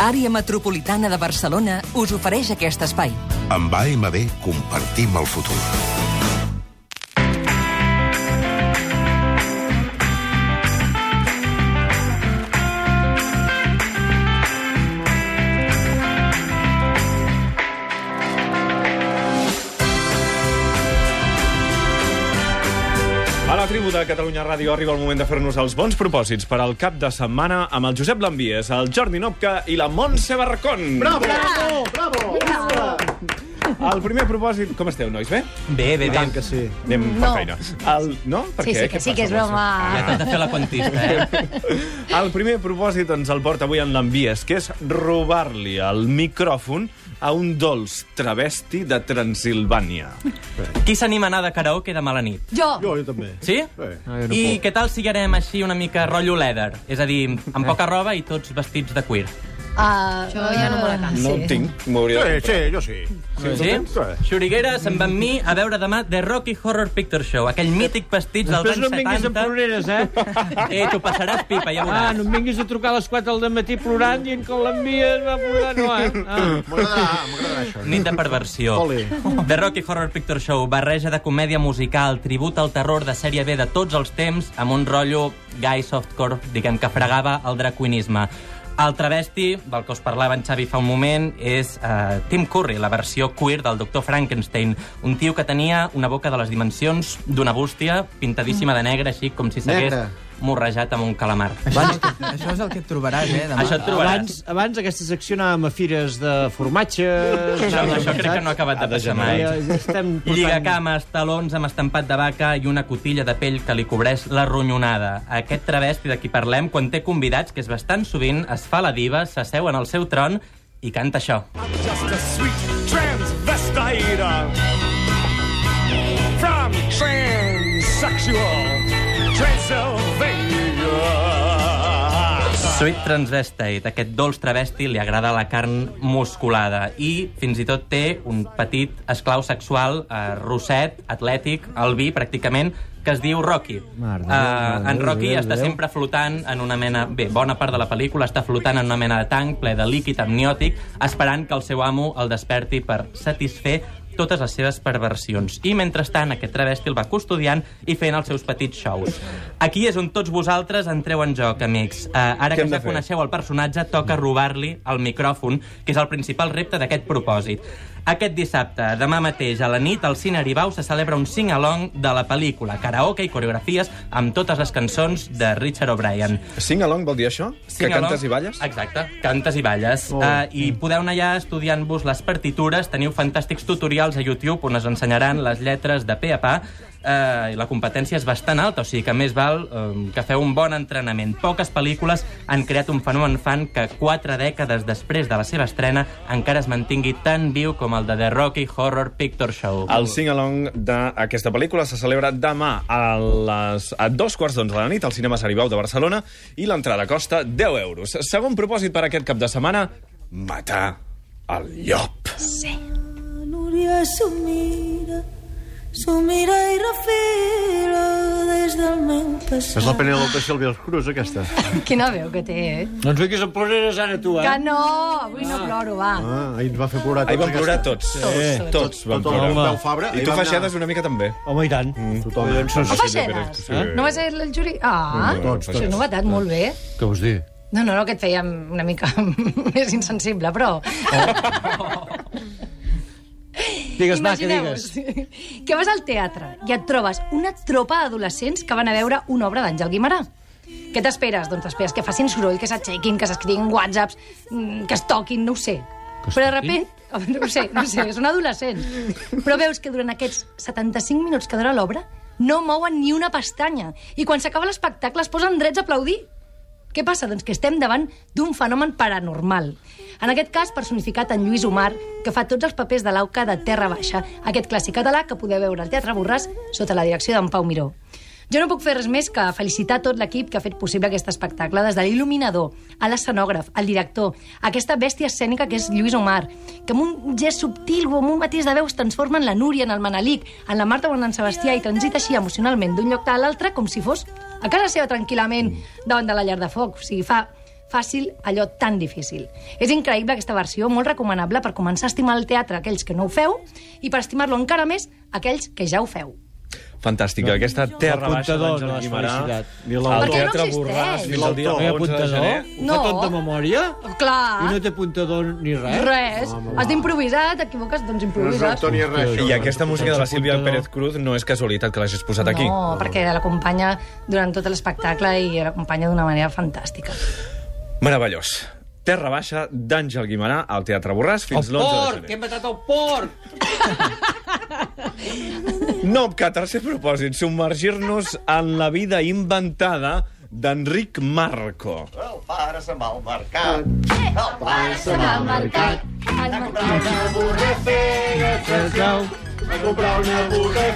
Àrea Metropolitana de Barcelona us ofereix aquest espai. Amb AMB compartim el futur. Tribu de Catalunya Ràdio arriba el moment de fer-nos els bons propòsits per al cap de setmana amb el Josep Lambies, el Jordi Nopca i la Montse Barracón. Bravo! Bravo! Bravo! Bravo! El primer propòsit... Com esteu, nois? Bé? Bé, bé, bé. Tant que sí. Anem per No. feina. El... No? Per Sí, què? sí, que Què sí, que és broma. Ja t'has de fer la quantista, eh? El primer propòsit ens el porta avui en l'Envies, que és robar-li el micròfon a un dolç travesti de Transilvània. Qui s'anima a anar de karaoke demà a la nit? Jo! Jo, jo també. Sí? Sí. I què tal si anem així una mica rotllo leather? És a dir, amb poca roba i tots vestits de cuir. Uh, Això ja no me la canso. No ho tinc, m'hauria Sí, de sí, jo sí. Sí? Xuriguera se'n va amb mi a veure demà The Rocky Horror Picture Show, aquell mític pastitx dels Després anys no em vinguis amb 70. ploreres, eh? Eh, t'ho passaràs pipa, ja Ah, veuràs. no em vinguis a trucar a les 4 del matí plorant dient que l'envies va plorar, no, eh? Ah. M'agradarà, m'agradarà això. Nit de perversió. Ole. The Rocky Horror Picture Show, barreja de comèdia musical, tribut al terror de sèrie B de tots els temps, amb un rotllo guy softcore, diguem que fregava el dracuinisme. El travesti, del que us parlava en Xavi fa un moment, és uh, Tim Curry, la versió queer del doctor Frankenstein. Un tio que tenia una boca de les dimensions d'una bústia, pintadíssima de negre, així com si s'hagués. Morrejat amb un calamar. Abans, això és el que et trobaràs, eh, demà. Això et trobaràs. Abans, abans aquesta secció anàvem a fires de formatges... Això, això crec que no ha acabat de passar mai. Estem portant... Lligacames, talons amb estampat de vaca i una cotilla de pell que li cobreix la ronyonada. Aquest travesti de qui parlem, quan té convidats, que és bastant sovint, es fa la diva, s'asseu en el seu tron i canta això. just a sweet transvestite from transsexual Transylvania. Sweet Transvestite, aquest dolç travesti, li agrada la carn musculada i fins i tot té un petit esclau sexual eh, rosset, atlètic, albí, pràcticament, que es diu Rocky. Mare de Uh, de en Rocky Déu, està Déu. sempre flotant en una mena... Bé, bona part de la pel·lícula està flotant en una mena de tanc ple de líquid amniòtic, esperant que el seu amo el desperti per satisfer totes les seves perversions. I, mentrestant, aquest travesti el va custodiant i fent els seus petits shows. Aquí és on tots vosaltres entreu en joc, amics. Uh, ara Què que ja coneixeu el personatge, toca robar-li el micròfon, que és el principal repte d'aquest propòsit. Aquest dissabte, demà mateix, a la nit, al Cine Aribau se celebra un sing-along de la pel·lícula, karaoke i coreografies amb totes les cançons de Richard O'Brien. Sing along vol dir això? Que Sing-along- cantes i balles? Exacte, cantes i balles. Oh. Uh, I podeu anar allà estudiant-vos les partitures, teniu fantàstics tutorials a YouTube on us ensenyaran les lletres de pe a pa, i la competència és bastant alta, o sigui que més val um, que feu un bon entrenament. Poques pel·lícules han creat un fenomen fan que quatre dècades després de la seva estrena encara es mantingui tan viu com el de The Rocky Horror Picture Show. El sing-along d'aquesta pel·lícula se celebra demà a, les, a dos quarts d'onze de la nit al Cinema Saribau de Barcelona i l'entrada costa 10 euros. Segon propòsit per aquest cap de setmana, matar el llop. Núria s'ho mira, s'ho mira i refila des del meu passat. És la Penélope Silvia Cruz, aquesta. Quina veu que té, eh? No ens vinguis amb ploreres ara, tu, eh? Que no! Avui no ploro, va. Ah, ahir ens va fer plorar Ahir tots. van plorar aquesta. tots. Tots, Tots van Tot el plorar. Pau Fabra. I ahir tu vam anar- una mica també. Home, i tant. Tothom. Doncs no No sé. feixedes? sí. No va ser el juri... Ah, Tots, això és tots. novetat, molt bé. Què vols dir? No, no, no, que et fèiem una mica més insensible, però... Digues, va, que Imagineu-vos digues. que vas al teatre i et trobes una tropa d'adolescents que van a veure una obra d'Àngel Guimarà. Què t'esperes? Doncs t'esperes que facin soroll, que s'aixequin, que s'escriguin whatsapps, mm, que es toquin, no ho sé. Que Però de repente, no sé, no sé, són adolescents. Però veus que durant aquests 75 minuts que dura l'obra no mouen ni una pestanya. I quan s'acaba l'espectacle es posen drets a aplaudir. Què passa? Doncs que estem davant d'un fenomen paranormal. En aquest cas, personificat en Lluís Omar, que fa tots els papers de l'auca de Terra Baixa, aquest clàssic català que podeu veure al Teatre Borràs sota la direcció d'en Pau Miró. Jo no puc fer res més que felicitar tot l'equip que ha fet possible aquest espectacle, des de l'il·luminador, a l'escenògraf, al director, a aquesta bèstia escènica que és Lluís Omar, que amb un gest subtil o amb un matís de veu es transforma en la Núria, en el Manelic, en la Marta o en Sebastià i transita així emocionalment d'un lloc a l'altre com si fos a casa seva tranquil·lament davant de la llar de foc. O sigui, fa, fàcil allò tan difícil. És increïble aquesta versió, molt recomanable per començar a estimar el teatre aquells que no ho feu i per estimar-lo encara més aquells que ja ho feu. Fantàstica, aquesta terra baixa Apuntador, d'Àngel no Guimarà. al no Teatre existeix? Borràs fins al dia No hi ha 11 de gener. Ho No. fa tot de memòria? Clar, I no té apuntador ni res? res. Has d'improvisar, t'equivoques, doncs No és improvisa. autor ni res. I aquesta música de la Sílvia. Pérez Cruz no és casualitat que l'hagis posat aquí. No, perquè l'acompanya durant tot l'espectacle i l'acompanya d'una manera fantàstica. Meravellós. Terra baixa d'Àngel Guimarà al Teatre Borràs fins El l'11 de porc! gener. Que hem matat el porc! Nopca, tercer propòsit, submergir-nos en la vida inventada d'Enric Marco. El pare se'n va al mercat. El pare se n'ha al mercat. A comprar una burra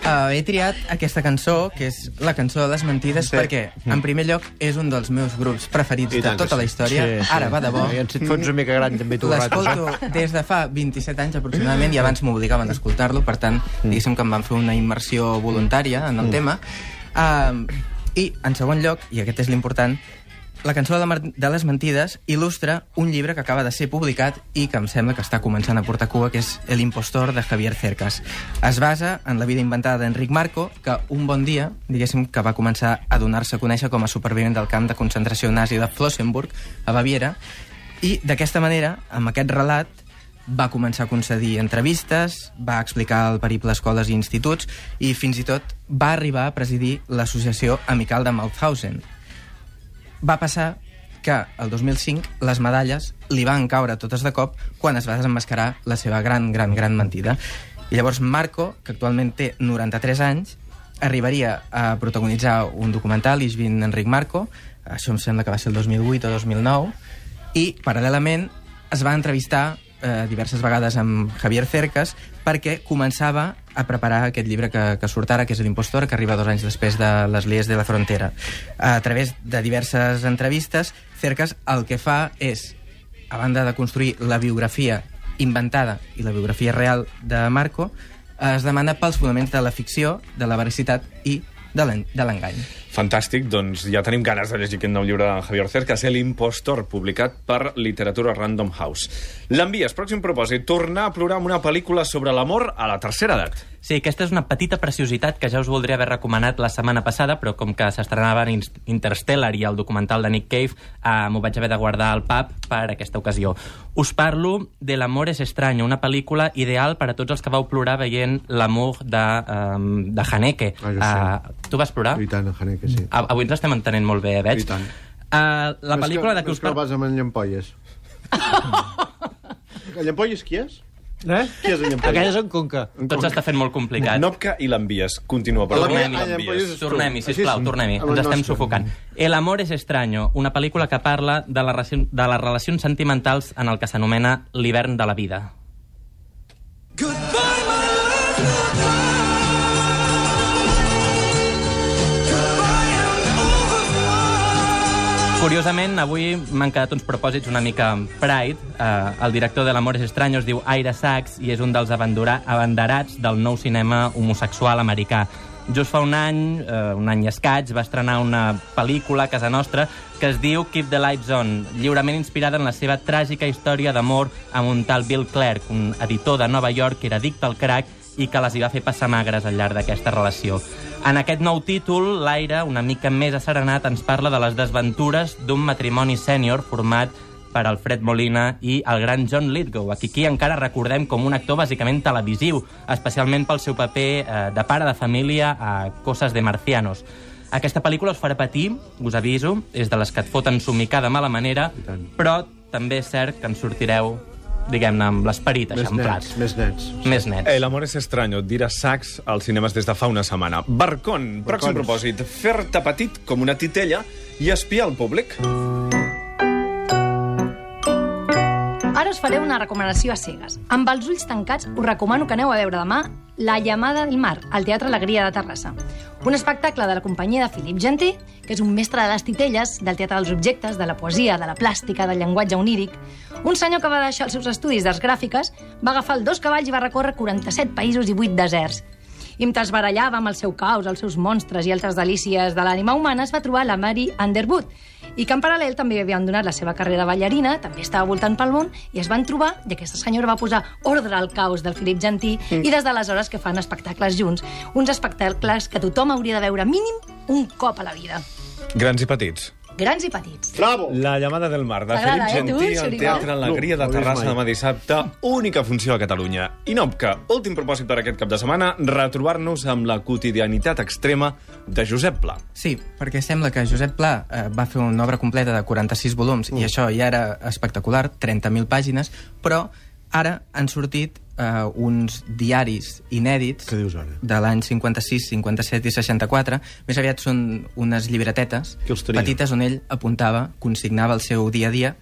Uh, he triat aquesta cançó, que és la cançó de les mentides, Sí. perquè, en primer lloc, és un dels meus grups preferits de tota la sí. història. Ara va de bo. I si et fots una mica gran, també tu L'escolto des de fa 27 anys aproximadament i abans m'obligaven a escoltar-lo, per tant, diguéssim que em van fer una immersió voluntària en el tema. Uh, I, en segon lloc, i aquest és l'important, la cançó de, de les mentides il·lustra un llibre que acaba de ser publicat i que em sembla que està començant a portar cua, que és El impostor de Javier Cercas. Es basa en la vida inventada d'Enric Marco, que un bon dia, diguéssim, que va començar a donar-se a conèixer com a supervivent del camp de concentració nazi de Flossenburg, a Baviera, i d'aquesta manera, amb aquest relat, va començar a concedir entrevistes, va explicar el periple escoles i instituts i fins i tot va arribar a presidir l'associació amical de Mauthausen. Va passar que el 2005 les medalles li van caure totes de cop quan es va desenmascarar la seva gran, gran, gran mentida. I llavors Marco, que actualment té 93 anys, arribaria a protagonitzar un documental, Isvin Enric Marco, això em sembla que va ser el 2008 o 2009, i paral·lelament es va entrevistar eh, diverses vegades amb Javier Cercas perquè començava a preparar aquest llibre que, que surt ara, que és l'impostor, que arriba dos anys després de Les Lies de la Frontera. A través de diverses entrevistes, Cercas el que fa és, a banda de construir la biografia inventada i la biografia real de Marco, es demana pels fonaments de la ficció, de la veracitat i de l'en- de l'engany. Fantàstic, doncs ja tenim ganes de llegir aquest nou llibre de Javier Cercas, El impostor, publicat per Literatura Random House. L'envies, pròxim propòsit, tornar a plorar amb una pel·lícula sobre l'amor a la tercera edat. Sí, aquesta és una petita preciositat que ja us voldria haver recomanat la setmana passada, però com que s'estrenaven Interstellar i el documental de Nick Cave, eh, m'ho vaig haver de guardar al pub per aquesta ocasió. Us parlo de L'amor és estrany, una pel·lícula ideal per a tots els que vau plorar veient l'amor de, um, de Haneke. Ah, Uh, tu vas plorar? I tant, Haneke, sí. A- Avui ens estem entenent molt bé, eh, veig? I tant. Uh, la Més pel·lícula que, de més us que no parlo... vas amb en Llampolles. el Llampolles qui és? Eh? Qui és el Llampolles? Aquella és en Conca. Tot s'està fent molt complicat. Nopca i l'envies. Continua, per La favor. meva- Tornem-hi, ja em l'envies. Tornem-hi, sisplau, tornem-hi. Ens el estem nostre. sufocant. El amor és extraño, una pel·lícula que parla de, la, de les relacions sentimentals en el que s'anomena l'hivern de la vida. Curiosament, avui m'han quedat uns propòsits una mica Pride. Eh, el director de L'amor és estrany es diu Ira Sachs i és un dels abanderats del nou cinema homosexual americà. Just fa un any, eh, un any escaig, va estrenar una pel·lícula a casa nostra que es diu Keep the Lights On, lliurement inspirada en la seva tràgica història d'amor amb un tal Bill Clerk, un editor de Nova York que era addicte al crack i que les hi va fer passar magres al llarg d'aquesta relació. En aquest nou títol, l'Aire, una mica més asserenat, ens parla de les desventures d'un matrimoni sènior format per Alfred Molina i el gran John Lithgow, a qui aquí encara recordem com un actor bàsicament televisiu, especialment pel seu paper eh, de pare de família a Coses de Marcianos. Aquesta pel·lícula us farà patir, us aviso, és de les que et foten somicar de mala manera, però també és cert que en sortireu, diguem-ne, amb l'esperit Més eixamplat. nets, més nets. Més nets. El amor és estrany, dirà Sax als cinemes des de fa una setmana. Barcon, pròxim Barcons. propòsit, fer-te petit com una titella i espiar el públic. Ara us faré una recomanació a cegues. Amb els ulls tancats, us recomano que aneu a veure demà La llamada del mar, al Teatre Alegria de Terrassa. Un espectacle de la companyia de Philip Genty, que és un mestre de les titelles, del teatre dels objectes, de la poesia, de la plàstica, del llenguatge oníric. Un senyor que va deixar els seus estudis d'arts gràfiques, va agafar els dos cavalls i va recórrer 47 països i 8 deserts. I mentre es barallava amb el seu caos, els seus monstres i altres delícies de l'ànima humana, es va trobar la Mary Underwood, i que en paral·lel també havia abandonat la seva carrera ballarina, també estava voltant pel món, i es van trobar, i aquesta senyora va posar ordre al caos del Philip Gentí, mm. i des d'aleshores que fan espectacles junts. Uns espectacles que tothom hauria de veure mínim un cop a la vida. Grans i petits. Grans i petits. Bravo! La llamada del mar, de Felip eh, tu, Gentí, al? Teatre Alegria de No, Terrassa demà dissabte. Única funció a Catalunya. I no, que últim propòsit per aquest cap de setmana, retrobar-nos amb la quotidianitat extrema de Josep Pla. Sí, perquè sembla que Josep Pla eh, va fer una obra completa de 46 volums, i això ja era espectacular, 30.000 pàgines, però ara han sortit eh, uns diaris inèdits Què dius ara? de l'any 56, 57 i 64. Més aviat són unes llibretetes petites on ell apuntava, consignava el seu dia a dia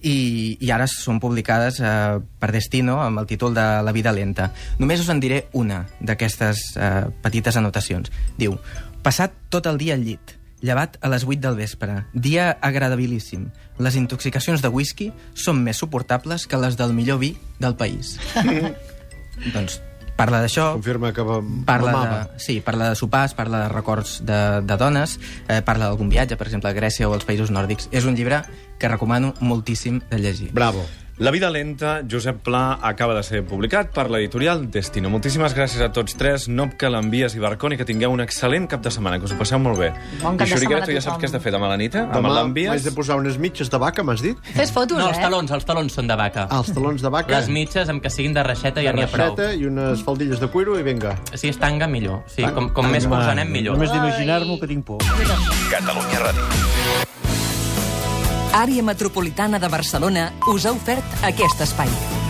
i, i ara són publicades eh, per Destino amb el títol de La vida lenta. Només us en diré una d'aquestes eh, petites anotacions. Diu, passat tot el dia al llit, llevat a les 8 del vespre, dia agradabilíssim. Les intoxicacions de whisky són més suportables que les del millor vi del país. doncs parla d'això, Confirma que parla de, sí, parla de sopars, parla de records de, de dones, eh, parla d'algun viatge, per exemple, a Grècia o als països nòrdics. És un llibre que recomano moltíssim de llegir. Bravo. La vida lenta, Josep Pla, acaba de ser publicat per l'editorial Destino. Moltíssimes gràcies a tots tres. Nopca, l'Envies i Barconi, que tingueu un excel·lent cap de setmana, que us ho passeu molt bé. Bon cap I Xuriguera, tu ja saps què has de fer demà a la nit, eh? Amb Demà l'Envies. m'haig de posar unes mitges de vaca, m'has dit? Fes fotos, No, eh? els talons, els talons són de vaca. Ah, els talons de vaca, Les mitges, amb que siguin de reixeta, ja n'hi ha prou. reixeta i unes faldilles de cuiro i vinga. Si és tanga, millor. Sí, Tanga. com, com més Home, curts anem, millor. Només d'imaginar-m'ho que tinc por. Catalunya Ràdio. Àrea Metropolitana de Barcelona us ha ofert aquest espai.